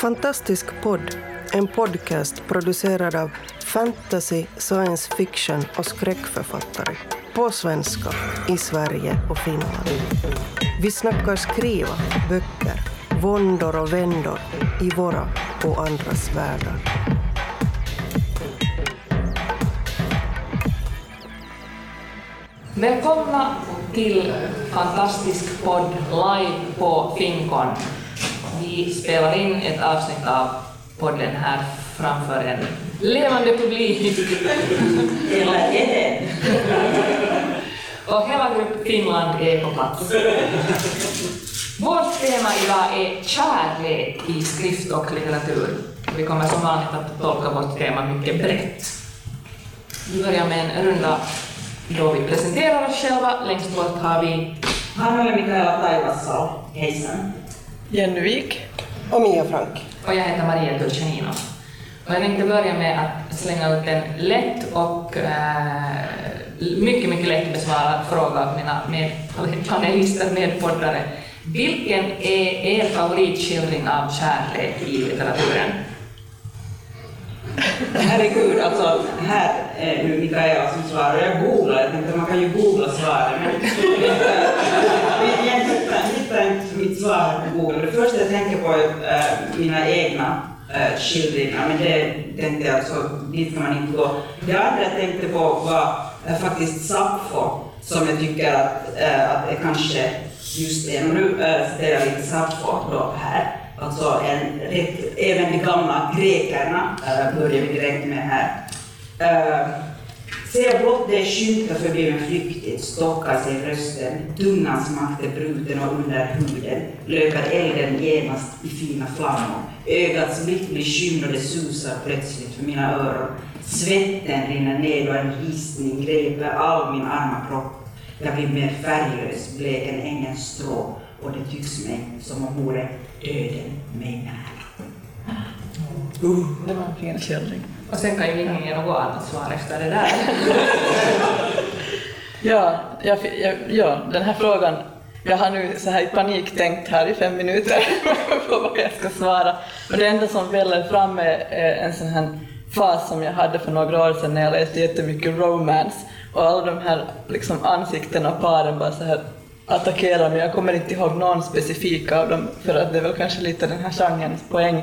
Fantastisk podd, en podcast producerad av fantasy, science fiction och skräckförfattare. På svenska, i Sverige och Finland. Vi snackar skriva, böcker, våndor och vändor i våra och andras världar. Välkomna till Fantastisk podd live på Finkon. Vi spelar in ett avsnitt av podden här framför en levande publik. Eller är Och hela Grupp Finland är på plats. Vårt tema idag är kärlek i skrift och litteratur. Vi kommer som vanligt att tolka vårt tema mycket brett. Vi börjar med en runda då vi presenterar oss själva. Längst bort har vi Han är Mikaela Taivassalo. Hejsan. Jenny Wik. Och Mia Frank. och jag heter Maria Turchanino. Och jag tänkte börja med att slänga ut en lätt och eh, mycket, mycket lätt besvarad fråga av mina med, panelister, medpoddare. Vilken är er favoritskildring av kärlek i litteraturen? Herregud, alltså här är nu Mikaela som svarar. Jag googlar, jag tänkte man kan ju googla svaren. Men jag hittar, hittar inte mitt svar på Google. Det första jag tänker på är äh, mina egna äh, skildringar, men det tänkte jag alltså, dit kan man inte gå. Det andra jag tänkte på var äh, faktiskt Sappho, som jag tycker att, äh, att är kanske just det. Men nu äh, citerar jag lite Sappho då här. Alltså en, rätt, även de gamla grekerna äh, börjar vi direkt med här. Äh, Ser jag blott dig skymta förbi mig flyktigt, stockar sig rösten, tungans makt är bruten och under huden lökar elden genast i fina flammor. Ögats blick blir skymd och det susar plötsligt för mina öron. Svetten rinner ned och en ristning griper all min arma kropp. Jag blir mer färglös, blek än ängens strå och det tycks mig som om vore döden mig nära. Det var en fin skildring. Och sen kan ju ingen ge något annat svar efter det där. Ja, jag, jag, ja, den här frågan, jag har nu så här i panik tänkt här i fem minuter på vad jag ska svara. Och det enda som väller fram är en sån här fas som jag hade för några år sedan när jag läste jättemycket romance och alla de här liksom, ansiktena och paren bara så här attackerar mig. Jag kommer inte ihåg någon specifik av dem för att det är väl kanske lite den här genrens poäng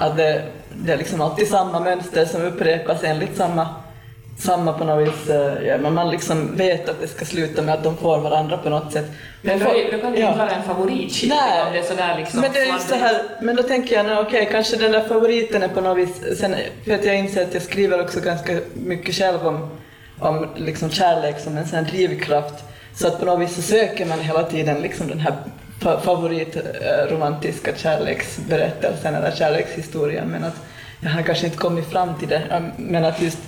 att det, det är liksom alltid samma mönster som upprepas enligt samma, samma på något vis, eh, ja, men man liksom vet att det ska sluta med att de får varandra på något sätt. Men då, då kan det ja. inte vara en favoritskildring Nej, om det är sådär liksom men det är just så här, men då tänker jag, okej, kanske den där favoriten är på något vis, sen, för att jag inser att jag skriver också ganska mycket själv om, om liksom kärlek som en sån drivkraft, så att på något vis så söker man hela tiden liksom den här favoritromantiska kärleksberättelsen eller kärlekshistorien, men att jag har kanske inte kommit fram till det, men att just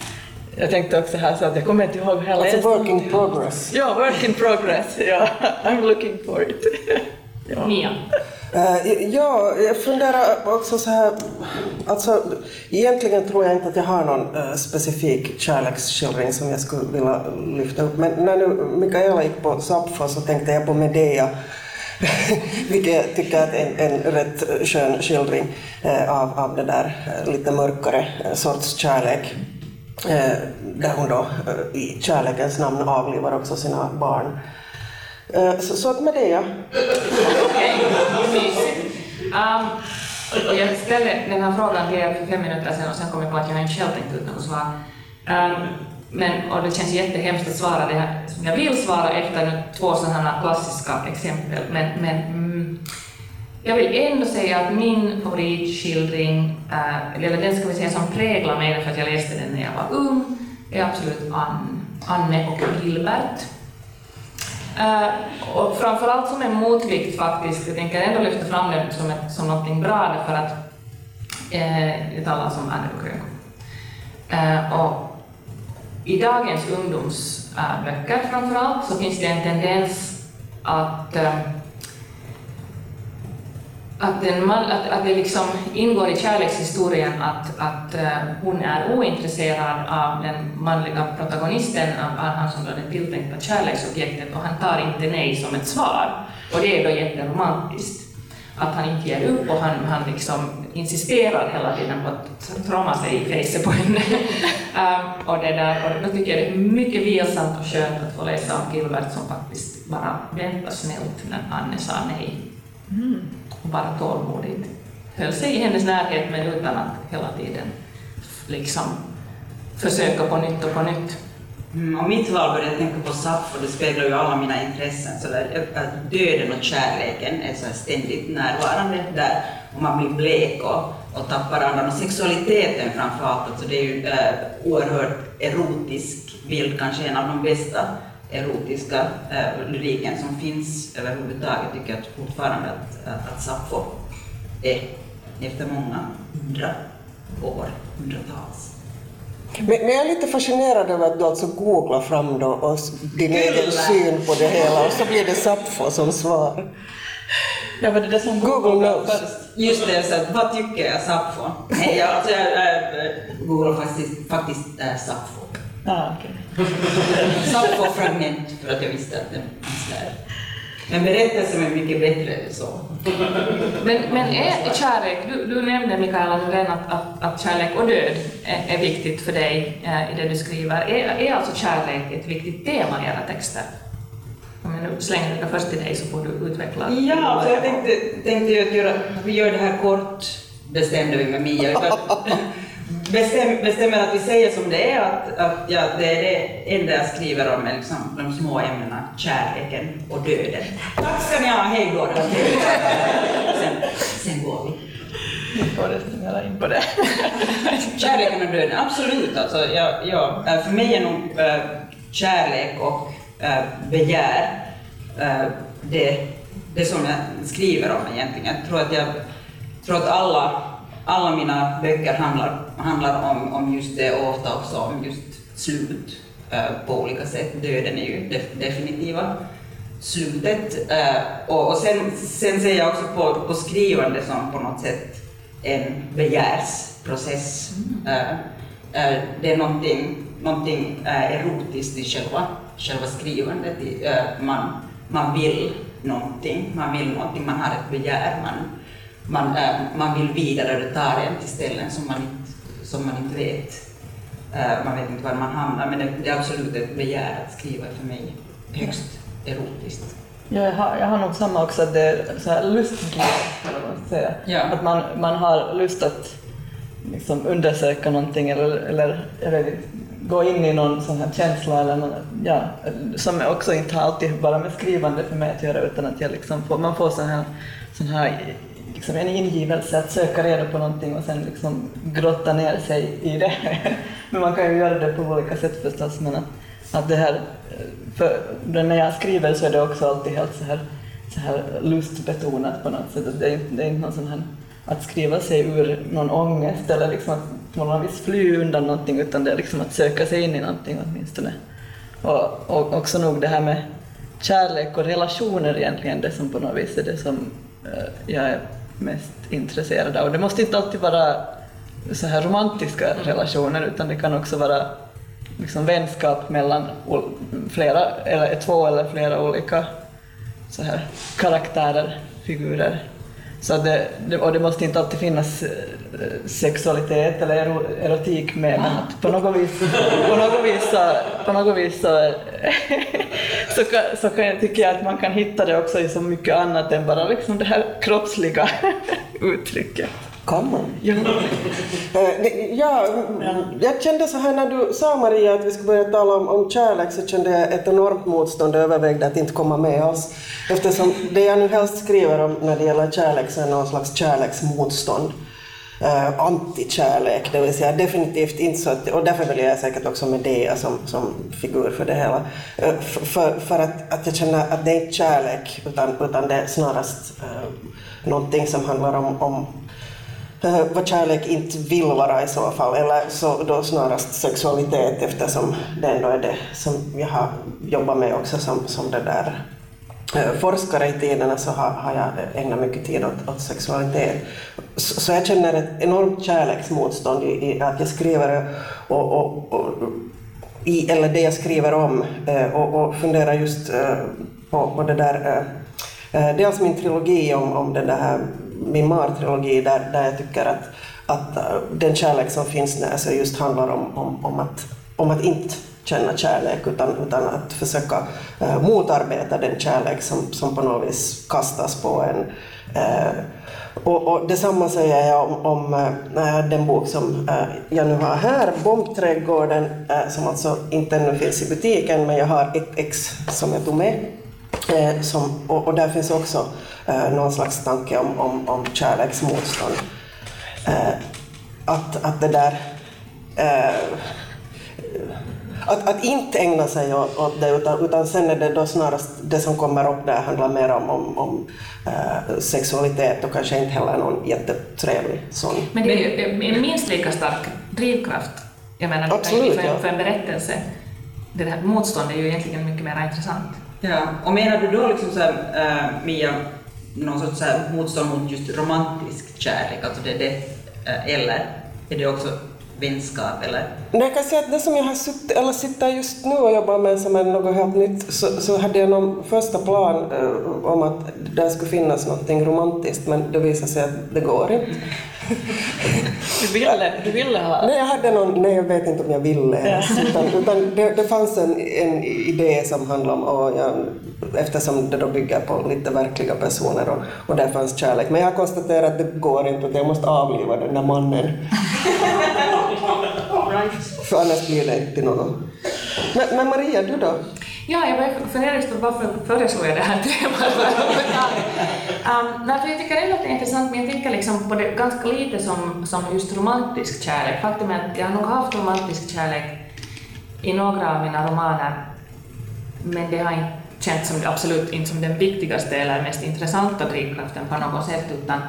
jag tänkte också här så att jag kommer inte ihåg hur jag Alltså work in progress. Ja, work in progress. Ja, I'm looking for it. ja. Mia. Eh, ja, jag funderar också så här, alltså egentligen tror jag inte att jag har någon eh, specifik kärleksskildring som jag skulle vilja lyfta upp, men när nu Mikaela gick på Sappho så tänkte jag på Medea, vilket jag tycker är en, en rätt skön skildring eh, av, av den där eh, lite mörkare eh, sorts kärlek. Eh, där hon då eh, i kärlekens namn avlivar också sina barn. Eh, så, så att Medea, Okej, mysigt. Um, och jag ställde den här frågan till er för fem minuter sedan och sen kom jag på att jag inte själv tänkt ut något svar. Um, ehm, men, och det känns jättehemskt att svara det här som jag vill svara efter nu två sådana här klassiska exempel. Men, men mm, jag vill ändå säga att min favoritskildring, äh, eller den ska vi säga som präglar mig för att jag läste den när jag var ung, är absolut Ann, Anne och Gilbert. Eh, och framförallt som en motvikt faktiskt, jag tänker ändå lyfta fram den som, ett, som någonting bra därför att eh, jag talar som Anne och Grönko. Eh, och i dagens ungdomsböcker framförallt så finns det en tendens att eh, att, en man, att, att det liksom ingår i kärlekshistorien att, att eh, hon är ointresserad av den manliga protagonisten, av, av han som är det tilltänkta kärleksobjektet, och han tar inte nej som ett svar. Och det är då jätteromantiskt. Att han inte ger upp och han, han liksom insisterar hela tiden på att tromma sig i fejset på henne. um, och, det där, och då tycker jag det är mycket vilsamt och skönt att få läsa om Gilbert som faktiskt bara väntade snällt när Anne sa nej. Mm. Och bara tålmodigt höll sig i hennes närhet men utan att hela tiden liksom försöka på nytt och på nytt. Mm, och mitt val började jag tänka på Sappho, det speglar ju alla mina intressen. Så där, döden och kärleken är så ständigt närvarande där och man blir blek och, och tappar andan. Och sexualiteten framför allt, alltså det är ju äh, oerhört erotisk bild, kanske en av de bästa erotiska äh, lyriken som finns överhuvudtaget, tycker jag fortfarande att, att, att Sappho är efter många hundra år, hundratals. Men, men, jag är lite fascinerad över att du alltså googlar fram då och din egen syn på det hela och så blir det Sappho som svar. Ja, var det det som Google knows. Just det, så vad tycker jag Sappho? Nej, jag, alltså, jag, jag googlar faktiskt, faktiskt äh, Sappho. Ah, okay. Sappho-fragment för att jag visste att det fanns där. Men berättelsen är mycket bättre än så. Men, men är kärlek, du, du nämnde Mikaela Nylén att, att, att kärlek och död är, är viktigt för dig eh, i det du skriver. Är, är alltså kärlek ett viktigt tema i era texter? Om jag nu slänger det först till dig så får du utveckla. Ja, alltså jag tänkte, tänkte att, göra, vi gör det här kort, bestämde vi med Mia. Bestäm, bestämmer att vi säger som det är, att, att ja, det är det enda jag skriver om är liksom de små ämnena kärleken och döden. Tack ska ni ha, hej då! sen, sen går vi. Får resonera in på det. Kärleken och döden, absolut. Alltså, ja, ja, för mig är nog äh, kärlek och äh, begär äh, det, det som jag skriver om egentligen. Jag tror att, jag, tror att alla alla mina böcker handlar, handlar om, om just det och ofta också om just slut uh, på olika sätt. Döden är ju det definitiva slutet. Uh, och, och sen, sen ser jag också på, på skrivande som på något sätt en begärsprocess. Uh, det är någonting, någonting erotiskt i själva, själva skrivandet. man, man vill någonting, man vill någonting, man har ett begär. Man, man, äh, man vill vidare och det tar en till ställen som man inte, som man inte vet. Äh, man vet inte var man hamnar, men det, det är absolut ett begär att skriva för mig högst erotiskt. Ja, jag, har, jag har nog samma också, att det är så här lustgrepp, man säga. Ja. Att man, man har lust att liksom undersöka någonting eller, eller, eller gå in i någon sån här känsla eller någon, ja, som också inte har alltid bara med skrivande för mig att göra utan att jag liksom får, man får sån här, sån här liksom en ingivelse att söka reda på någonting och sen liksom grotta ner sig i det. men man kan ju göra det på olika sätt förstås. Men att, att det här, för när jag skriver så är det också alltid helt så här, så här lustbetonat på något sätt. Det är, det är inte någon sån här att skriva sig ur någon ångest eller liksom att på något vis fly undan någonting utan det är liksom att söka sig in i någonting åtminstone. Och, och också nog det här med kärlek och relationer egentligen, det som på något vis är det som eh, jag är mest intresserade av. Det måste inte alltid vara så här romantiska relationer utan det kan också vara liksom vänskap mellan flera, eller två eller flera olika så här karaktärer, figurer. Så det, det, och det måste inte alltid finnas eh, sexualitet eller erotik med, men att på något vis, på något vis, så, på något vis så, så, kan, så kan jag, tycker jag att man kan hitta det också i så mycket annat än bara liksom det här kroppsliga uttrycket. Kan man? Ja. Eh, ja, jag kände så här när du sa Maria att vi skulle börja tala om, om kärlek så kände jag ett enormt motstånd övervägde att inte komma med alls. Eftersom det jag nu helst skriver om när det gäller kärlek så är någon slags kärleksmotstånd. Uh, antikärlek, det vill säga definitivt inte så att, och därför väljer jag säkert också Medea som, som figur för det hela. Uh, för, för att, att jag känner att det är inte kärlek utan, utan det är snarast uh, någonting som handlar om, om Eh, vad kärlek inte vill vara i så fall, eller så då snarast sexualitet eftersom det ändå är det som jag har jobbat med också som, som det där eh, forskare i tiderna så har, har jag ägnat mycket tid åt, åt sexualitet. Så, så, jag känner ett enormt kärleksmotstånd i, i att jag skriver och, och, och, i, eller det jag skriver om eh, och, och funderar just på, på det där dels min trilogi om, om den där min Mar-trilogi där, där jag tycker att, att äh, den kärlek som finns där så alltså just handlar om, om, om, att, om att inte känna kärlek utan, utan att försöka uh, motarbeta den kärlek som, som på något vis kastas på en. Uh, och, och detsamma säger jag om, om äh, den bok som äh, jag nu har här, Bombträdgården, äh, som alltså inte ännu finns i butiken, men jag har ett ex som jag tog med. som, och, och, där finns också någon slags tanke om, om, om kärleksmotstånd. att, att det där att, att inte ägna sig åt, åt det, utan, utan sen är det då snarast det som kommer upp där handlar mer om, om, om sexualitet och kanske inte heller någon jättetrevlig sån. Men det är ju en minst lika stark drivkraft, jag menar, Absolut, för, ja. för en berättelse. Det här motstånd är ju egentligen mycket mer intressant. Ja, och menar du då liksom så här, äh, Mia, någon sorts så här motstånd mot just romantisk kärlek, alltså det, det eh, eller är det också vänskap eller? Jag kan säga att det som jag har suttit, eller sitter just nu och jobbar med som är något helt nytt, så, så hade jag någon första plan eh, om att det skulle finnas något romantiskt, men det visade sig att det går inte. Du ville, du ville ha? Nej, jag hade någon, nej, jag vet inte om jag ville ja. utan, utan det, det fanns en, en idé som handlade om, och jag, eftersom det då bygger på lite verkliga personer och, och där fanns kärlek. Men jag har konstaterat att det går inte, att jag måste avliva den där mannen. För annars blir det inte något. Men, men Maria, du då? Ja, jag började fundera just på varför föreslår jag det här temat um, Jag tycker ändå att det är intressant, men jag tänker liksom på det ganska lite som, som just romantisk kärlek. Faktum är att jag har nog haft romantisk kärlek i några av mina romaner, men det har inte känts som, absolut inte som den viktigaste eller mest intressanta drivkraften på något sätt, utan,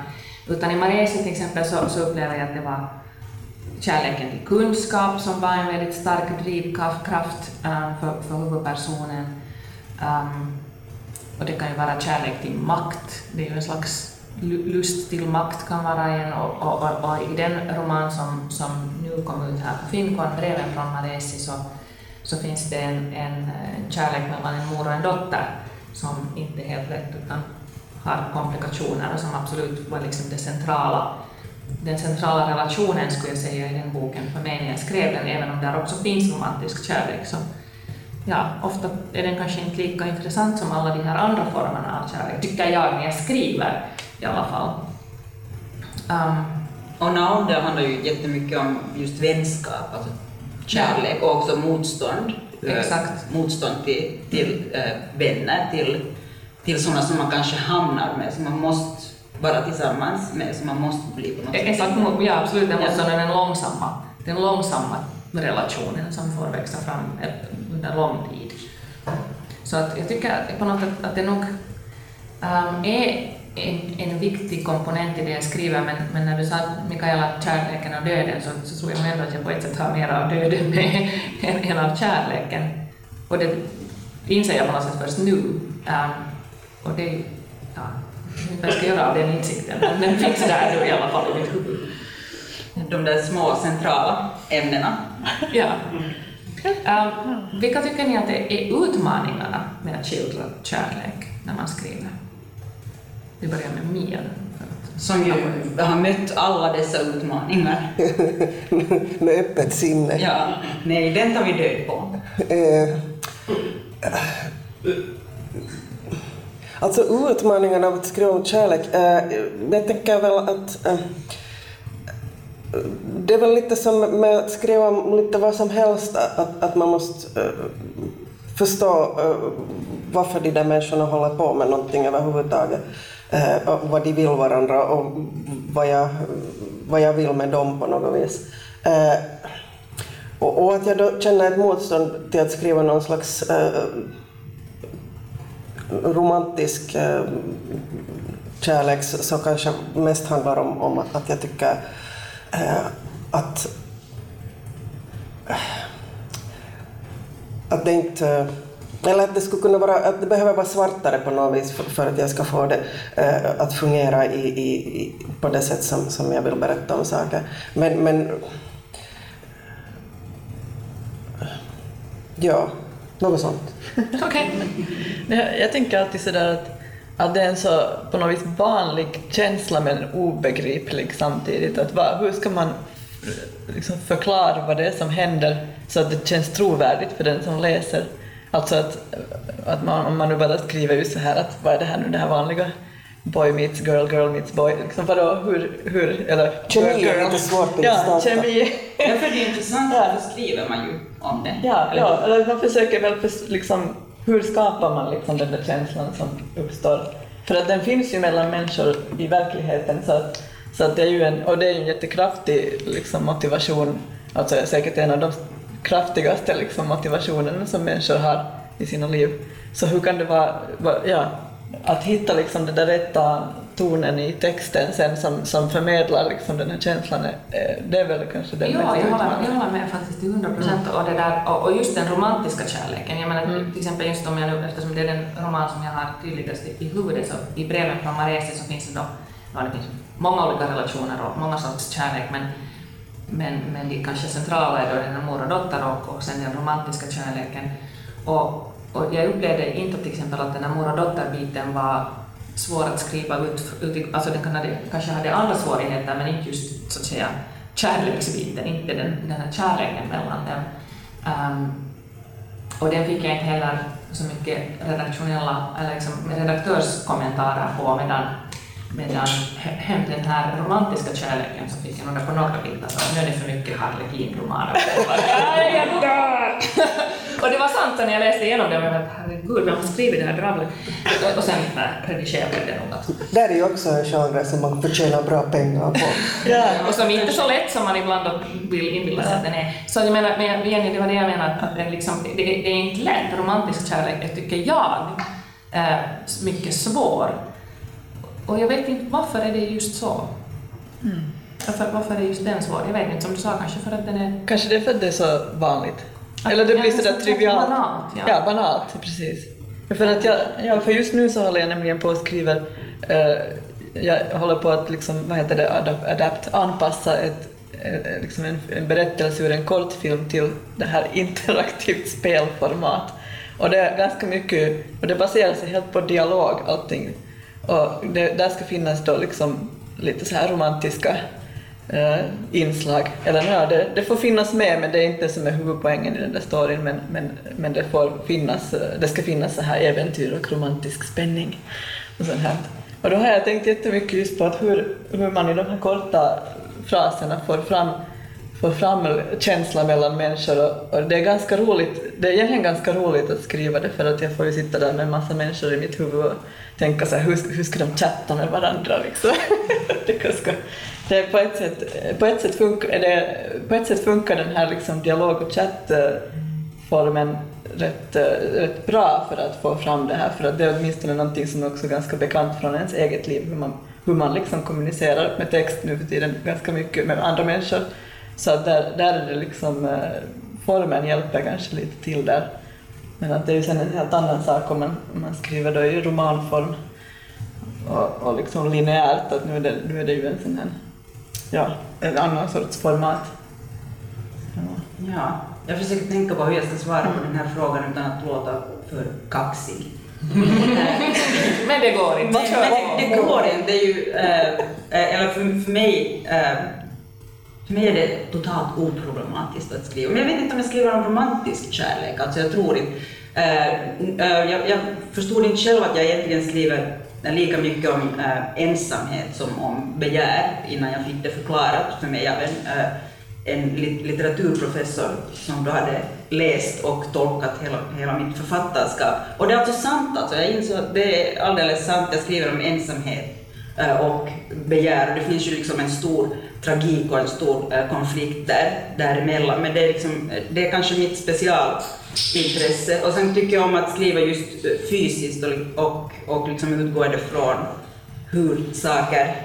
utan i Maresi till exempel så, så upplever jag att det var kärleken till kunskap som var en väldigt stark drivkraft eh, för, för huvudpersonen. Um, och det kan ju vara kärlek till makt, det är ju en slags lust till makt kan vara en och, och, och, och, i den roman som, som nu kom ut här på Finkon, Breven från Maresi, så, så finns det en, en kärlek mellan en mor och en dotter som inte är helt lätt utan har komplikationer och som absolut var liksom det centrala den centrala relationen skulle jag säga i den boken för mig när jag skrev den, även om där också finns romantisk kärlek. Så, ja, ofta är den kanske inte lika intressant som alla de här andra formerna av kärlek, tycker jag när jag skriver i alla fall. Um, och Naunder handlar ju jättemycket om just vänskap, alltså kärlek ja. och också motstånd. Eh, Exakt. motstånd till, till äh, vänner, till, till sådana som man kanske hamnar med, som man måste vara tillsammans med som man måste bli på något sätt. Exakt, ja absolut, det måste vara den långsamma, den långsamma relationen som får växa fram under lång tid. Så att jag tycker på något sätt att det nog um, är en, en viktig komponent i det jag skriver, men, men när du sa Mikaela, kärleken och döden, så, så tror jag ändå att jag på ett sätt har mer av döden med än, än av kärleken. Och det inser jag på något sätt först nu. Um, och det, ja, jag ska göra av den insikten, men den finns där nu i alla fall i mitt huvud. De där små centrala ämnena. Ja. Um, vilka tycker ni att det är utmaningarna med att skildra kärlek när man skriver? Vi börjar med Mia. Som ju har mött alla dessa utmaningar. med öppet sinne. Ja, nej, den tar vi död på. Eh, Alltså utmaningen av att skriva om kärlek, eh, jag tänker väl att eh, det är väl lite som med att skriva om lite vad som helst, att, att man måste eh, förstå eh, varför de där människorna håller på med någonting överhuvudtaget. Eh, och vad de vill varandra och vad jag, vad jag vill med dem på något vis. Eh, och, och, att jag då känner ett motstånd till att skriva någon slags eh, romantisk eh, kärlek så kanske mest handlar om, om att jag tycker eh, att eh, att det inte eller att det skulle kunna vara, att det behöver vara svartare på något vis för, för att jag ska få det eh, att fungera i, i, på det sätt som, som jag vill berätta om saker. Men, men ja, något sånt. Okej. Okay. Jag tänker alltid sådär att, att det är en så på något vis vanlig känsla men obegriplig samtidigt. Att va, hur ska man liksom förklara vad det är som händer så att det känns trovärdigt för den som läser? Alltså att, att man, om man nu bara skriver just så här att vad är det här nu, det här vanliga boy meets girl, girl meets boy, liksom vadå, hur, hur, eller Kemi är girl, girl. lite svårt att Ja, gestalta. kemi. Ja, för det är intressant, Ja. då skriver man ju om det. Ja, Eller ja hur? eller man försöker väl förs- liksom, hur skapar man liksom den där känslan som uppstår? För att den finns ju mellan människor i verkligheten så att, så att det är ju en, och det är ju en jättekraftig liksom, motivation, alltså säkert en av de kraftigaste liksom, motivationerna som människor har i sina liv. Så hur kan det vara, vara- ja, att hitta liksom den där rätta tonen i texten sen som, som förmedlar liksom den här känslan, eh, det är väl kanske den Ja, mest jag håller, jag håller med faktiskt till 100 procent. Och, det där, och, och just den romantiska kärleken. Jag menar, till exempel just om jag nu, eftersom det är den roman som jag har tydligast i, i huvudet, så i breven från Maresi så finns det då, ja, det finns många olika relationer och många sorts kärlek, men, men, men det kanske centrala är då den här mor och dotter och, och sen den romantiska kärleken. Och, och jag upplevde inte till exempel att den här mor och dotter-biten var svår att skriva ut, ut alltså den kan hade, kanske hade andra svårigheter men inte just så att säga kärleksbiten, inte den, den här kärleken mellan dem. Um, och den fick jag inte heller så mycket redaktionella, eller liksom redaktörskommentarer på medan, medan hem den här romantiska kärleken så fick jag några på några bitar så nu är det för mycket Harlequin-romaner. jag dör! Och det var sant när jag läste igenom det, men jag tänkte, herregud, vem har skrivit det här dravlet? Och- Och sen äh, redigerade jag det att Där är ju också en genre som man förtjänar bra pengar på. Ja, och som inte är så lätt som man ibland vill inbilla sig att den är. Så jag menar, men Jenny, det var det jag menade, att den liksom, det, det är inte lätt. Romantisk kärlek är, tycker jag, eh, mycket svår. Och jag vet inte varför är det just så. Varför, varför är just den svår? Jag vet inte, som du sa, kanske för att den är... Kanske det är för att det är så vanligt. Eller det blir sådär så trivialt. banalt, ja. ja. banalt, precis. För, att jag, ja, för just nu så håller jag nämligen på och skriver, eh, jag håller på att liksom, vad heter det, adapt, adapt anpassa ett, eh, liksom en, en berättelse ur en kortfilm till det här interaktivt spelformat. Och det är ganska mycket, och det baserar sig helt på dialog allting. Och det, där ska finnas då liksom lite så här romantiska eh, inslag. Eller ja, det, det får finnas med men det är inte som är huvudpoängen i den där storyn men, men, men det får finnas, eh, det ska finnas så här äventyr och romantisk spänning och sånt här. Och då har jag tänkt jättemycket just på att hur, hur man i de här korta fraserna får fram får fram känsla mellan människor och, och det är ganska roligt, det är egentligen ganska roligt att skriva det för att jag får ju sitta där med en massa människor i mitt huvud och tänka så här, hur, hur ska de chatta med varandra liksom? det, är ganska, det är på ett sätt, på ett sätt funkar, det, på ett sätt funkar den här liksom dialog och chattformen rätt, eh, rätt bra för att få fram det här för att det är åtminstone någonting som är också ganska bekant från ens eget liv hur man, hur man liksom kommunicerar med text nu för tiden ganska mycket med andra människor. Så att där, där är det liksom, eh, formen hjälper kanske lite till där. Men att det är ju sen en helt annan sak om man, om man skriver då i romanform och, och liksom linjärt, att nu är, det, nu är det ju en sån här, ja, en annan sorts format. Ja. Ja, jag försöker tänka på hur jag ska svara på den här frågan utan att låta för kaxig. Men det går inte. Men, men det, det går inte. Det är ju, eh, eller för, för mig, eh, för mig är det totalt oproblematiskt att skriva. Men jag vet inte om jag skriver om romantisk kärlek. Alltså jag tror inte... Eh, jag, jag förstod inte själv att jag egentligen skriver lika mycket om äh, ensamhet som om begär innan jag fick det förklarat för mig av en, äh, en litteraturprofessor som då hade läst och tolkat hela, hela mitt författarskap. Och det är alltså sant, alltså. jag insåg att det är alldeles sant, jag skriver om ensamhet äh, och begär. Och det finns ju liksom en stor tragik och en stor konflikt där, däremellan. Men det är, liksom, det är kanske mitt intresse, Och sen tycker jag om att skriva just eh, fysiskt och, och, och liksom utgående från hur saker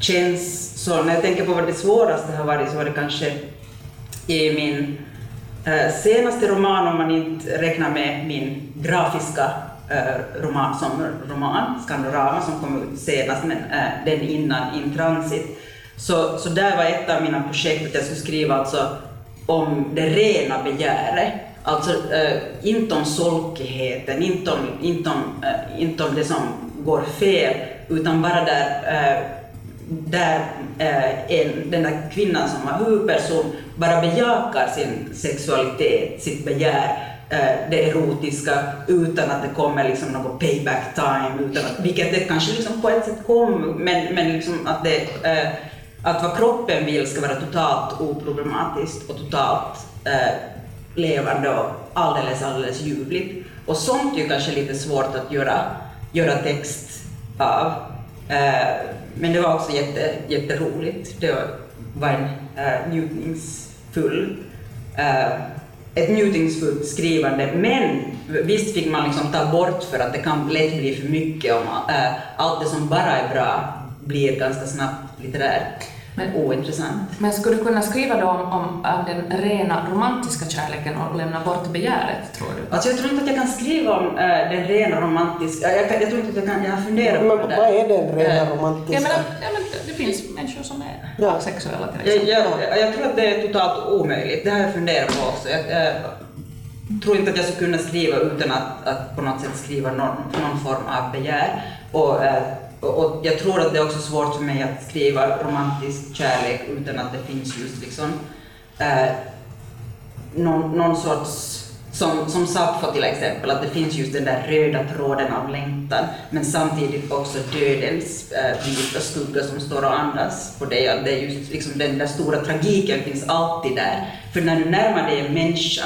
känns. Så när jag tänker på vad det svåraste har varit så var det kanske i min eh, senaste roman, om man inte räknar med min grafiska eh, roman som roman, Skandorama, som kom ut senast, men eh, den innan, In Transit. Så, så där var ett av mina projekt att jag skulle skriva alltså om det rena begäret. Alltså eh, inte om solkigheten, inte om, inte, om, eh, inte om det som går fel, utan bara där, eh, där eh, en, den där kvinnan som har huvudperson bara bejakar sin sexualitet, sitt begär, eh, det erotiska utan att det kommer liksom någon payback time, utan att, vilket det kanske liksom på ett sätt kom, men, men liksom att, det, eh, att vad kroppen vill ska vara totalt oproblematiskt och totalt eh, levande och alldeles, alldeles ljuvligt. Och sånt är ju kanske lite svårt att göra, göra text av. Eh, men det var också jätte, jätteroligt. Det var en eh, njutningsfull eh, ett njutningsfullt skrivande, men visst fick man liksom ta bort för att det kan lätt bli för mycket om eh, allt det som bara är bra blir ganska snabbt litterärt men, ointressant. Men skulle du kunna skriva då om, om, om den rena romantiska kärleken och lämna bort begäret, tror du? Alltså jag tror inte att jag kan skriva om äh, den rena romantiska, jag, jag, jag, tror inte att jag kan, jag har funderat men, på det. Men vad är den rena romantiska? Jag menar, ja, men det finns människor som är ja. sexuella till exempel. Jag, jag, jag, tror att det är totalt omöjligt, det har jag funderat på också. Jag, jag tror inte att jag skulle kunna skriva utan att, att på något sätt skriva någon, någon form av begär. Och, äh, och jag tror att det är också svårt för mig att skriva romantisk kärlek utan att det finns just liksom eh, någon, någon sorts, som, som Sappho till exempel, att det finns just den där röda tråden av längtan, men samtidigt också dödens eh, vita skugga som står och andas på dig. Det är just liksom den där stora tragiken finns alltid där. För när du närmar dig en människa,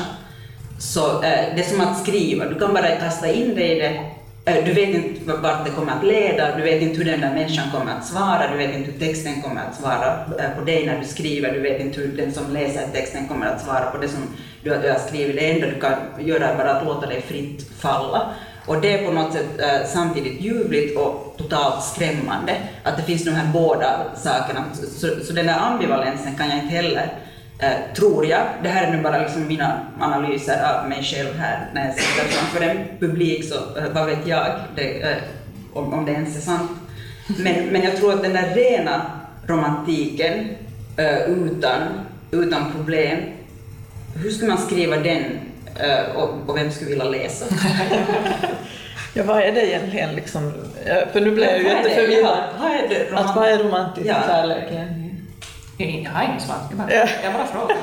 så eh, det är som att skriva, du kan bara kasta in dig i det du vet inte vart det kommer att leda, du vet inte hur den där människan kommer att svara, du vet inte hur texten kommer att svara eh, på dig när du skriver, du vet inte hur den som läser texten kommer att svara på det som du har skrivit. Det enda du kan göra är bara att låta dig fritt falla. Och det är på något sätt eh, samtidigt ljuvligt och totalt skrämmande, att det finns de här båda sakerna. Så, så den där ambivalensen kan jag inte heller Eh, tror jag. Det här är nu bara liksom mina analyser av mig själv här när jag sitter framför en publik, så eh, vad vet jag det, eh, om, om det ens är sant. Men, men jag tror att den där rena romantiken utan, utan problem, hur ska man skriva den och, och vem skulle vilja läsa? Ja, vad är det egentligen liksom? För nu blev jag ju jätteförvirrad. Vad är det? Att vad är romantisk ja. kärlek jag har inget svar, jag bara, jag bara frågar.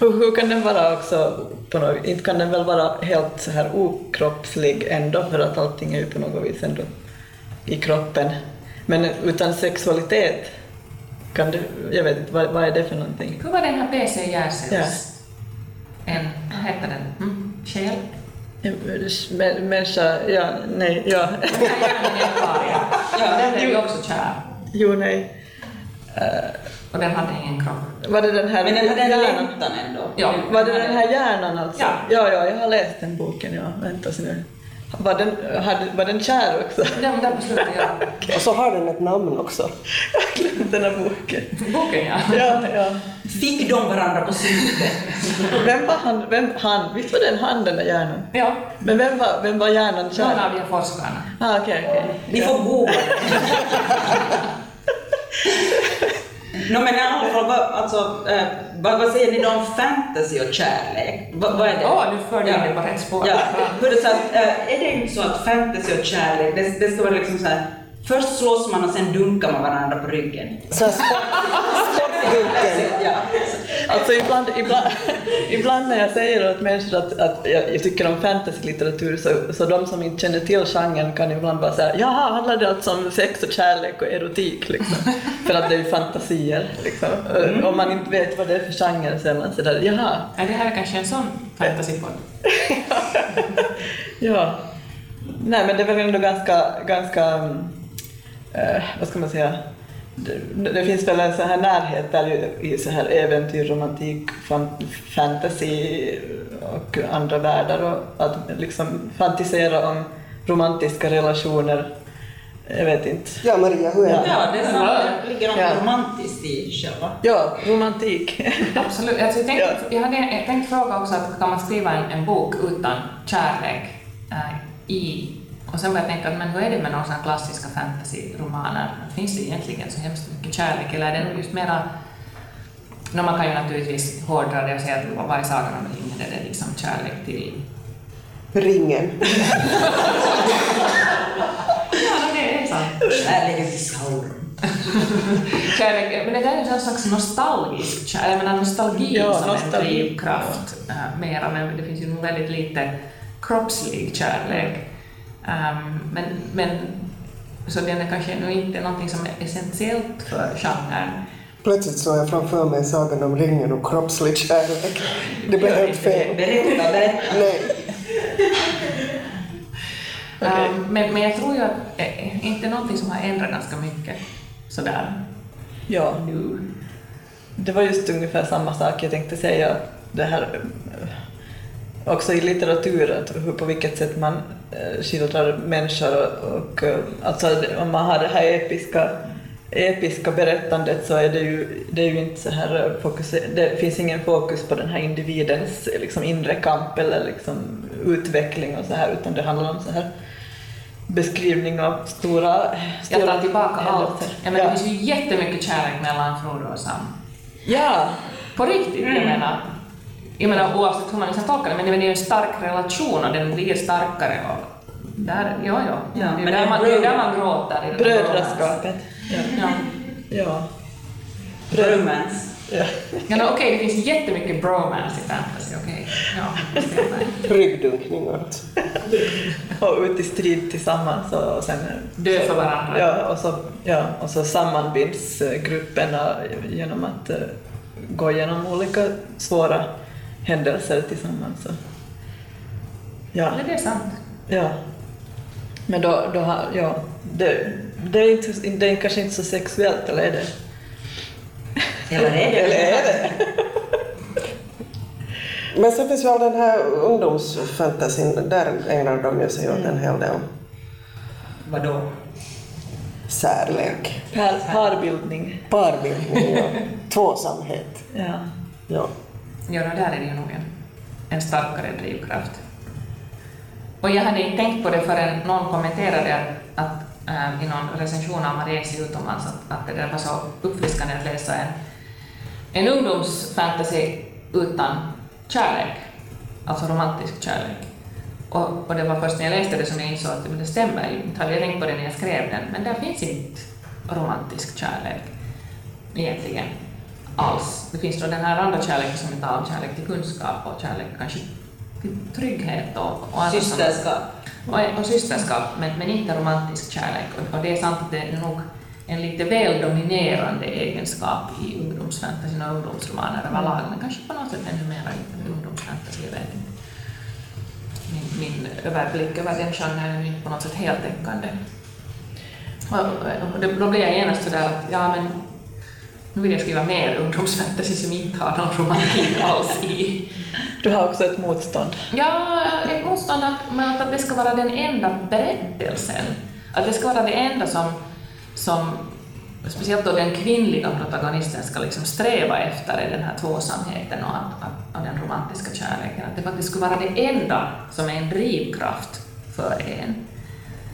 hur, kan den vara också, på något, inte kan den väl vara helt så här okroppslig ändå, för att allting är ju på något vis ändå i kroppen. Men utan sexualitet, kan det, jag vet inte, vad, vad är det för någonting? Hur var den här PC Gärdsels, ja. en, vad hette den, mm, själ? Människa, ja, nej, ja. ja, den är ju också kär. Jo, nej. Uh, och den hade ingen kropp. Var det den här Men den hade en hjärnan? längtan ändå. Ja, var det den här hjärnan alltså? Ja. ja, ja, jag har läst den boken, ja. Vänta så nu. Var den, hade, var den kär också? Den där på slutet, ja. okay. Och så har den ett namn också. Jag har glömt den här boken. Boken, ja. ja, ja. Fick de varandra på slutet? vem var han? Vem, han? Visst var den han, den där hjärnan? Ja. Men vem var, vem var hjärnan kär? Någon av de forskarna. Ah, okay, okay. Ni får googla No, men alla fall, vad, alltså, eh, vad, vad, säger ni då om fantasy och kärlek? Vad, vad är det? Åh, oh, nu förde jag ja. på rätt spår. Ja. Hur det så att, eh, är det inte så att fantasy och kärlek, det, det ska vara liksom så här, först slåss man och sen dunkar man varandra på ryggen? Så sportdunken? ja. Alltså ibland, ibland, ibland när jag säger åt människor att, att jag tycker om fantasylitteratur så, så de som inte känner till genren kan ibland bara säga jaha, handlar det alltså om sex och kärlek och erotik? Liksom. För att det är ju fantasier. Liksom. Mm. Om man inte vet vad det är för genre så är man sådär jaha. Är det här kanske en sån fantasypodd? ja. Nej men det är väl ändå ganska, ganska äh, vad ska man säga, det, det, finns väl en sån här närhet där i så här äventyr, romantik, fantasy och andra världar och att liksom fantisera om romantiska relationer. Jag vet inte. Ja, Maria, hur är det? Ja, det är sant. Det ligger något ja. romantiskt i själva. Ja, romantik. Absolut. Alltså, jag, tänkte, ja. jag hade tänkt fråga också att kan man skriva en, en bok utan kärlek äh, i och sen började jag tänka, men hur är det med några klassiska fantasyromaner? Finns det egentligen så hemskt mycket kärlek eller är det just mera... No, man kan ju naturligtvis hårdra det och säga att vad är Sagan om ringen? Är det liksom kärlek till... Ringen? ja, det Kärleken till Sauron. Kärlek, men det där är en slags nostalgisk kärlek, jag menar nostalgi Ja, som en nostalgi. drivkraft äh, mera, men det finns ju nog väldigt lite kroppslig kärlek. Ehm, men, men, så den är kanske nog inte någonting som är essentiellt för genren. Plötsligt såg jag framför mig Sagan om ringen och kroppslig kärlek. Det blev helt fel. Berätta, berätta. Nej. Ehm, men, men jag tror ju att eh, inte någonting som har ändrat ganska mycket sådär Ja, nu. det var just ungefär samma sak jag tänkte säga. Det här, också i litteratur, att hur, på vilket sätt man eh, skildrar människor och, och eh, alltså om man har det här episka, episka berättandet så är det ju, det är ju inte så här eh, fokus, det finns ingen fokus på den här individens liksom inre kamp eller liksom utveckling och så här utan det handlar om så här beskrivning av stora, stora Jag tar tillbaka allt. Jag menar, ja. Det finns ju jättemycket kärlek mellan Frodo och Sam. ja, På riktigt, jag menar. Jag menar oavsett hur man liksom tolkar det, men det är ju en stark relation och den blir starkare och där, ja, ja. Ja, det, är men där det är man, det är där man gråter. brödraskapet. Ja. Ja. ja. Bromance. ja. Ja, no, okej, det finns jättemycket bromance i fantasy, okej. Ja. Ryggdunkning alltså. Och ut i strid tillsammans och, och sen Dö för varandra. Ja, och så, ja, och så sammanbinds eh, grupperna genom att eh, gå igenom olika svåra händelser tillsammans. Så. Ja, det är sant. ja. Men då, då har, ja, det, det, är inte, det är kanske inte så sexuellt, eller är det? Eller är det? Eller är det? Men sen finns ju all den här ungdomsfantasin, där ägnar de ju sig åt en hel del Vadå? särlek. Par, parbildning. Parbildning, ja. tvåsamhet. Ja. Ja. Ja, no, där är det ju nog en, en starkare drivkraft. Och jag hade inte tänkt på det förrän någon kommenterade att, att äh, i någon recension av Marie's utomlands att, att det där var så uppfriskande att läsa en, en ungdomsfantasy utan kärlek, alltså romantisk kärlek. Och, och det var först när jag läste det som jag insåg att men det stämmer ju. Inte hade jag tänkt på det när jag skrev den, men där finns inte romantisk kärlek egentligen alls. Det finns då den här andra kärleken som är av kärlek till kunskap och kärlek kanske till trygghet och, och. Systerskap. Och, och systerskap, men, men inte romantisk kärlek. Och, och det är sant att det är nog en lite väl dominerande egenskap i ungdomsfantasyn och ungdomsromaner överlag, men kanske på något sätt ännu mer i ungdomsfantasy, jag vet inte. Min, min överblick över den genren är inte på något sätt heltäckande. Och, och det- då blir jag genast sådär att, ja men nu vill jag skriva mer ungdomsfantasy som inte har någon romantik alls i. Du har också ett motstånd. Ja, ett motstånd att, men att det ska vara den enda berättelsen. Att det ska vara det enda som, som speciellt då den kvinnliga protagonisten ska liksom sträva efter är den här tvåsamheten och, att, att, och den romantiska kärleken. Att det faktiskt skulle vara det enda som är en drivkraft för en.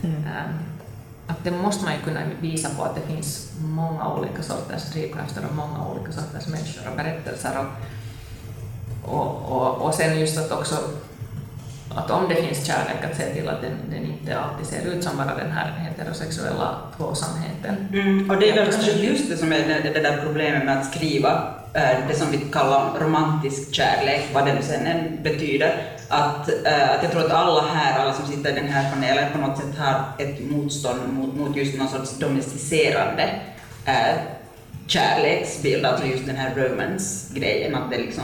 Ehm, Att det måste man ju kunna visa på att det finns många olika sorters drivkrafter och många olika sorters människor och berättelser. Och, och, och, och sen just att också att om det finns kärlek, att se till att den, den inte alltid ser ut som bara den här heterosexuella tvåsamheten. Mm, och det är väl kanske just det som är det, det där problemet med att skriva eh, det som vi kallar romantisk kärlek, vad det nu sen än betyder. Att, eh, att jag tror att alla här, alla som sitter i den här panelen på något sätt har ett motstånd mot, mot just någon sorts domesticerande eh, kärleksbild, alltså just den här romance-grejen, att det liksom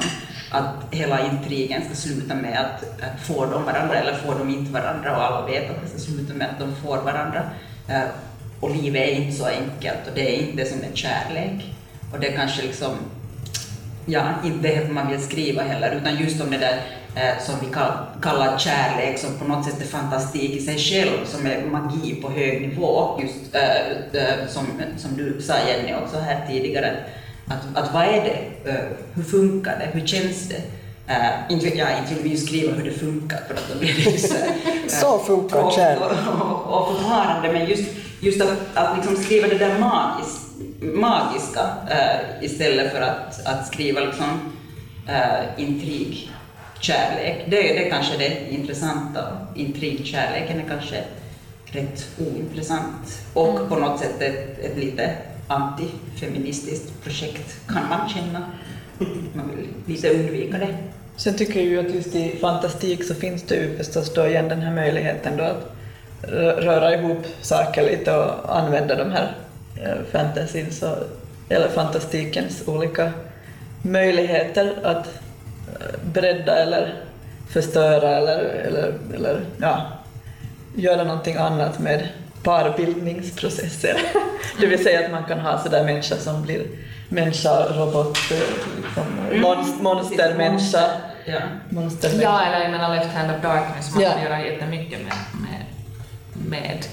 att hela intrigen ska sluta med att, att får de varandra eller får de inte varandra och alla vet att det ska sluta med att de får varandra. Eh, och livet är inte så enkelt och det är inte som en kärlek. Och det är kanske liksom, ja, inte det man vill skriva heller, utan just om det där eh, som vi kall, kallar kärlek som på något sätt är fantastik i sig själv, som är magi på hög nivå, just eh, eh, som, som du sa Jenny också här tidigare, att, att vad är det, eh, hur funkar det, hur känns det? Uh, inte, ja, inte vill vi ju skriva hur det funkar för att då blir det så, eh, Så funkar och- kärlek. och, och, och förfarande, men just, just att, att liksom skriva det där magis, magiska eh, istället för att, att skriva liksom, uh, intrig, kärlek. Det, det är kanske det intressanta. Intrigkärleken är kanske, rätt ointressant och på något sätt ett, ett lite antifeministiskt projekt kan man känna. Man vill lite undvika det. Sen tycker jag ju att just i fantastik så finns det ju förstås då igen den här möjligheten då att röra ihop saker lite och använda de här eh, fantasins fantasyn eller fantastikens olika möjligheter att eh, bredda eller förstöra eller, eller, eller ja, göra någonting annat med parbildningsprocesser. Det vill säga att man kan ha sådär människa som blir människa, robot, eh, liksom, monst- monstermänniska. Ja. monstermänniska. Ja, eller jag menar Left Hand of Darkness, man Ja. kan göra jättemycket med, med, med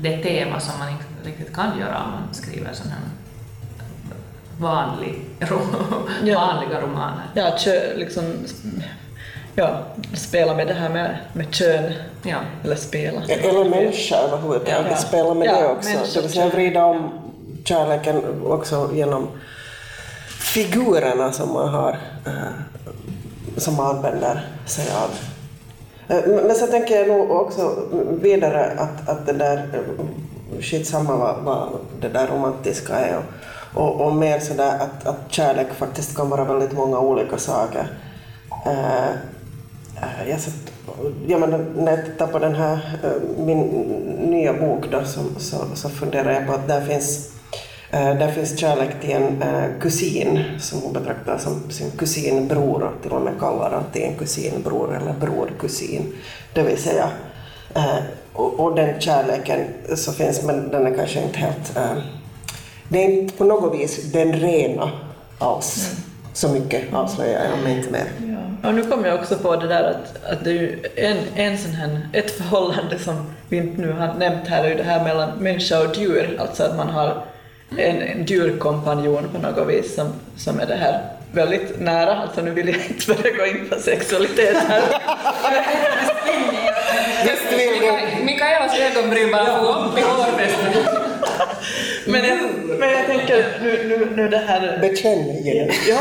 det tema som man inte riktigt kan göra om man skriver sån här vanlig, ro- Ja. vanliga romaner. Ja, kö, liksom, ja, spela med det här med, med kön, Ja. eller spela. Eller människa överhuvudtaget, Ja. spela med Ja, det också. människa, Det vill säga vrida om kärleken också genom figurerna som man har, eh, som man använder sig av. Eh, Men så tänker jag nog också vidare att, att det där, eh, skitsamma vad, vad det där romantiska är och, och, och mer sådär att, att kärlek faktiskt kan vara väldigt många olika saker. Jag, satt, ja, men när jag tittar på den här, eh, min nya bok då, så, så, så funderar jag på att där finns Eh, Där finns kärlek till en eh, kusin som hon betraktar som sin kusinbror och till och med kallar antingen kusinbror eller brorkusin. Det vill säga, eh, och, och den kärleken så finns, men den är kanske inte helt... eh, Det är inte på något vis den rena alls. Så mycket avslöjar jag mig inte mer. Ja. Och nu kommer jag också på det där att, att det är ju en, en sån här, ett förhållande som vi inte nu har nämnt här är ju det här mellan människa och djur, alltså att man har en, en djurkompanjon på något vis som, som är det här väldigt nära, alltså nu vill jag inte börja gå in på sexualitet här. Visst vill du Mikaelas ögonbryn bara for upp i hårfästet. Men jag, men jag tänker nu, nu, nu det här bekänna igen? Ja,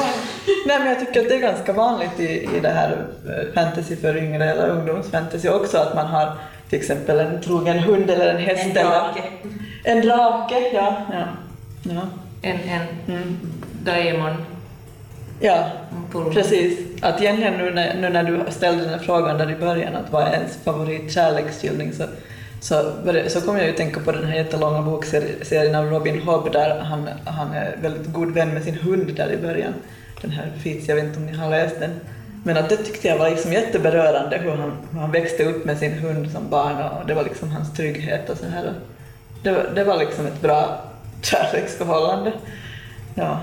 nej men jag tycker att det är ganska vanligt i, i det här eh, fantasy för yngre eller ungdomsfantasy också att man har till exempel en trogen hund eller en häst En eller drake. en drake. Ja, ja, ja. En, en Mm. Daemon. ja precis. Att egentligen nu när, nu när du ställde den här frågan där i början att vad är ens favoritkärleksskildring så, så, började- så kom jag ju att tänka på den här jättelånga bokserien av Robin Hobb där han, han är väldigt god vän med sin hund där i början. Den här Fitz, jag vet inte om ni har läst den. Men att det tyckte jag var liksom jätteberörande hur han, hur han växte upp med sin hund som barn och det var liksom hans trygghet och så här. Det, var- det var liksom ett bra kärleksförhållande. Ja.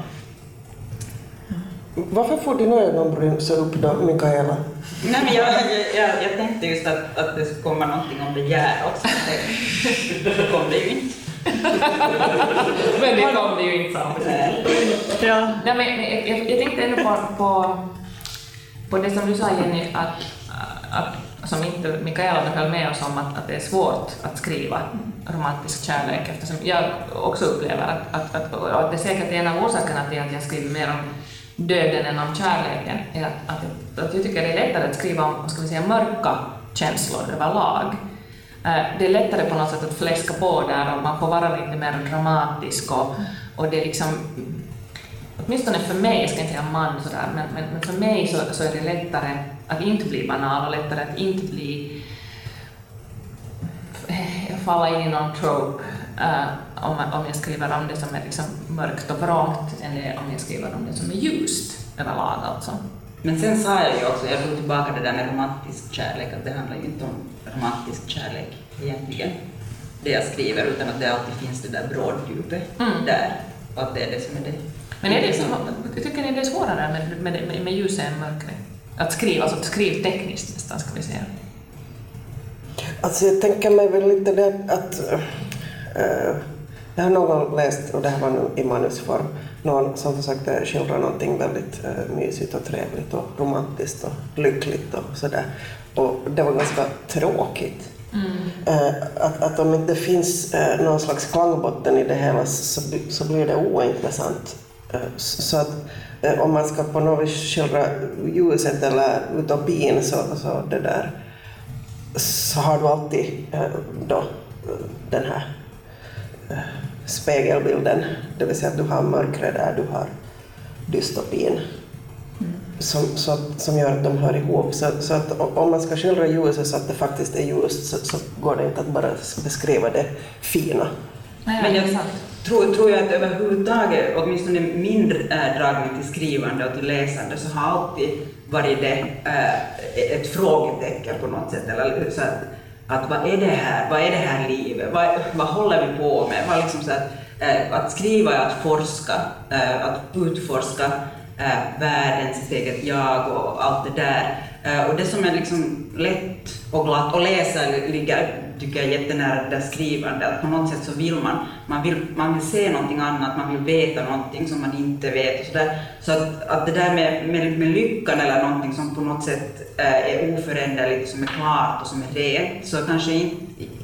Varför får dina ögonbryn så upp då, Mikaela? Nej, men jag, jag, jag, jag tänkte just att, att det skulle komma någonting om begär också. Det, kom det ju inte. Men det kom det ju inte fram. Ja. Nej, men jag, jag, tänkte ändå på, på, på det som du sa Jenny, att, att, som inte Mikaela höll med oss om, att, att det är svårt att skriva romantisk kärlek eftersom jag också upplever att, att, att, att det är säkert en av orsakerna till att jag skriver mer om döden än om kärleken, är att, att, att jag tycker det är lättare att skriva om ska vi säga, mörka känslor överlag. Eh, det är lättare på något sätt att fläska på där och man får vara lite mer dramatisk och, och det är liksom åtminstone för mig, jag ska inte säga man sådär, men, men, men för mig så, så är det lättare att inte bli banal och lättare att inte bli falla in i någon trope eh, om, om jag skriver om det som är liksom mörkt och vrångt än det om jag skriver om det som är ljust överlag alltså. Men sen sa jag ju också, jag tog tillbaka det där med romantisk kärlek, att det handlar ju inte om romantisk kärlek egentligen, det jag skriver, utan att det alltid finns det där bråddjupet Mm. där, och att det är det som är det. Men är det, så- tycker ni det är svårare med, med, med, med ljuset än mörkret? Att skriva, alltså skrivtekniskt nästan ska vi säga. Alltså jag tänker mig väl lite det att... eh, jag har någon läst, och det här var nu i manusform, någon som försökte skildra någonting väldigt uh, mysigt och trevligt och romantiskt och lyckligt och sådär. Och det var ganska tråkigt. Eh, att, att om inte finns någon slags klangbotten i det hela så, så blir det ointressant. Eh, så att eh, om man ska på något vis skildra ljuset eller utopin så, så det där så har du alltid eh, då den här eh, spegelbilden, det vill säga att du har mörkret där, du har dystopin som, så, som gör att de hör ihop. Så, så att om man ska skildra ljuset så att det faktiskt är ljust så, så går det inte att bara beskriva det fina. Nej, Men jag tror, tror jag att överhuvudtaget, åtminstone min äh, dragning till skrivande och till läsande, så har alltid varit det äh, ett frågetecken på något sätt. Eller, så att, att vad är det här? Vad är det här livet? Vad, vad håller vi på med? Vad liksom så att, äh, att skriva är att forska, äh, att utforska eh, äh, världen, sitt eget jag och allt det där. Äh, och det som är liksom lätt och glatt att läsa ligger, tycker jag, jättenära det där skrivande. Att på något sätt så vill man, man vill, man vill se någonting annat, man vill veta någonting som man inte vet. Och så där. så att, att det där med, med, med lyckan eller någonting som på något sätt äh, är oföränderligt, som är klart och som är rent, så kanske inte,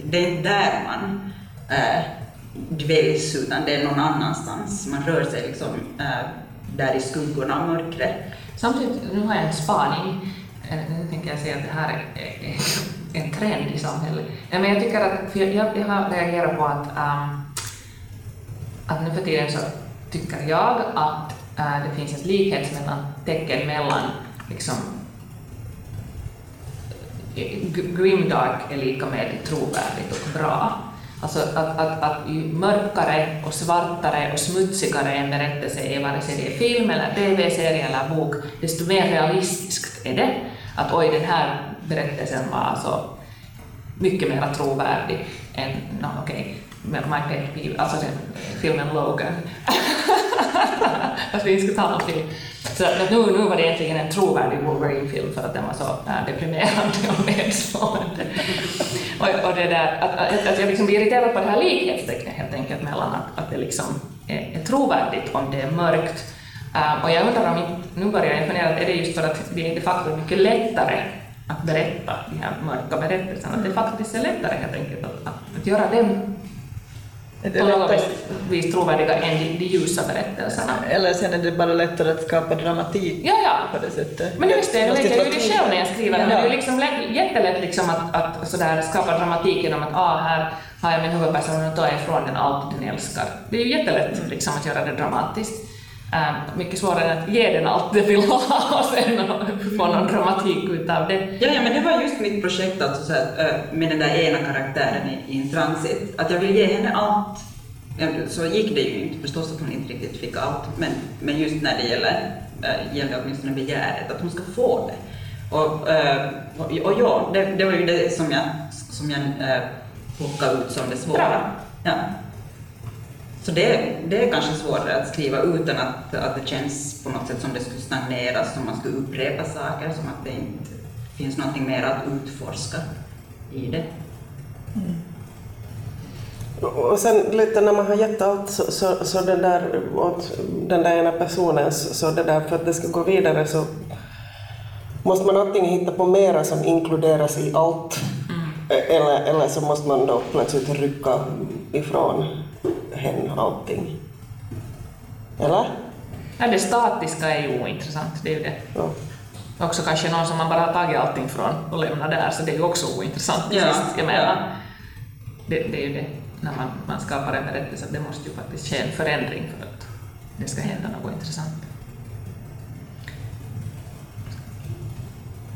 det är inte där man äh, dväljs, utan det är någon annanstans. Man rör sig liksom äh, där i skuggorna och mörkret. Samtidigt, nu har jag en spaning. Nu tänker jag säga att det här är en trend i samhället. Ja, men jag tycker att, för jag, jag har reagerat på att, ähm, att nu för tiden så tycker jag att äh, det finns ett likhetstecken mellan liksom, eh, grimdark är lika med trovärdigt och bra. Alltså att, att, att ju mörkare och svartare och smutsigare en berättelse är, vare sig det är film eller tv-serie eller bok, desto mer realistiskt är det. Att oj, den här berättelsen var alltså mycket mer trovärdig än, no, okej, okay, My Pet Peeve, alltså den filmen Logan. att vi inte ska tala om film. Så att nu, nu var det egentligen en trovärdig Wolverine-film för att den var så äh, deprimerande och nedslående och, och det där, att, att, att jag liksom blir irriterad på det här likhetstecknet helt enkelt mellan att, att det liksom är, är trovärdigt om det är mörkt. Uh, och jag undrar om inte, nu börjar jag fundera, att är det just för att det är de facto mycket lättare att berätta de här mörka berättelserna, att det faktiskt är lättare helt enkelt att, att, att göra dem på något lättare, vis, trovärdiga än de, de ljusa berättelserna. eller sen är det bara lättare att skapa dramatik Ja, ja. på det sättet? Men just det, vet jag inte ju det själv när jag skriver, men det är ju Ja. liksom lätt, jättelätt liksom att, att sådär skapa dramatik genom att ah, här har jag min huvudperson och tar ifrån den allt den älskar. Det är ju jättelätt liksom, att göra det dramatiskt. Ähm, mycket svårare än att ge den allt den vill ha och sen få någon dramatik utav det. Ja, ja, men det var just mitt projekt alltså, så att, äh, med den där ena karaktären i, i en transit, att jag vill ge henne allt. Så gick det ju inte, förstås att hon inte riktigt fick allt, men, men just när det gäller, äh, gäller åtminstone begäret, att hon ska få det. Och, äh, och, och ja, det, det var ju det som jag, som jag äh, plockade ut som det svåra. Bra. Ja. Så det, det är kanske svårare att skriva utan att, att det känns på något sätt som det skulle stagneras, som man skulle upprepa saker, som att det inte finns någonting mer att utforska i det. Och sen lite när man har gett allt så, så, så det där åt den där ena personen, så det där för att det ska gå vidare så måste man antingen hitta på mera som inkluderas i allt eller, eller så måste man då plötsligt rycka ifrån hen allting. Eller? Ja, det statiska är ju ointressant, det är ju det. Ja. Också kanske någon som man bara har tagit allting från och lämnat där, så det är ju också ointressant Ja, sist. Jag menar, ja. det, det är ju det, när man, man skapar en berättelse, att det måste ju faktiskt ske en förändring för att det ska hända något intressant.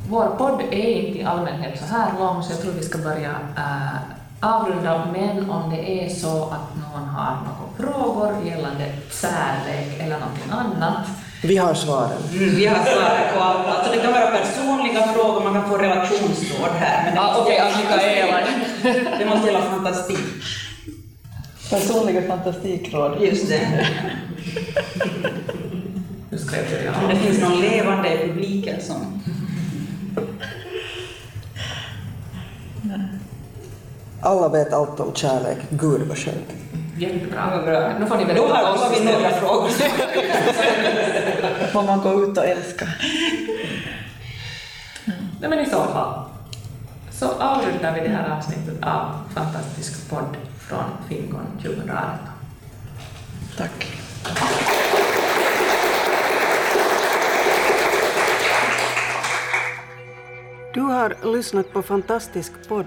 Vår podd är inte i allmänhet så här lång, så jag tror vi ska börja äh, avrunda, men om det är så att någon har några frågor gällande särlek eller någonting annat, Vi har svaren. Mm, vi har svarat på allt. Alltså det kan vara personliga frågor, man kan få relationsråd här. Men det måste okej, gälla Annika. Det måste gälla fantastik. Personliga fantastikråd. Just det. Om det finns någon levande i publiken som... Alla vet allt om kärlek. Gud vad skönt. Jättebra. Bra. Nu får ni berätta har, oss vi några frågor. Får man gå ut och älska? Nej men i så fall så avrundar vi det här avsnittet av Fantastisk podd från Fingon 2018. Tack. Du har lyssnat på Fantastisk podd.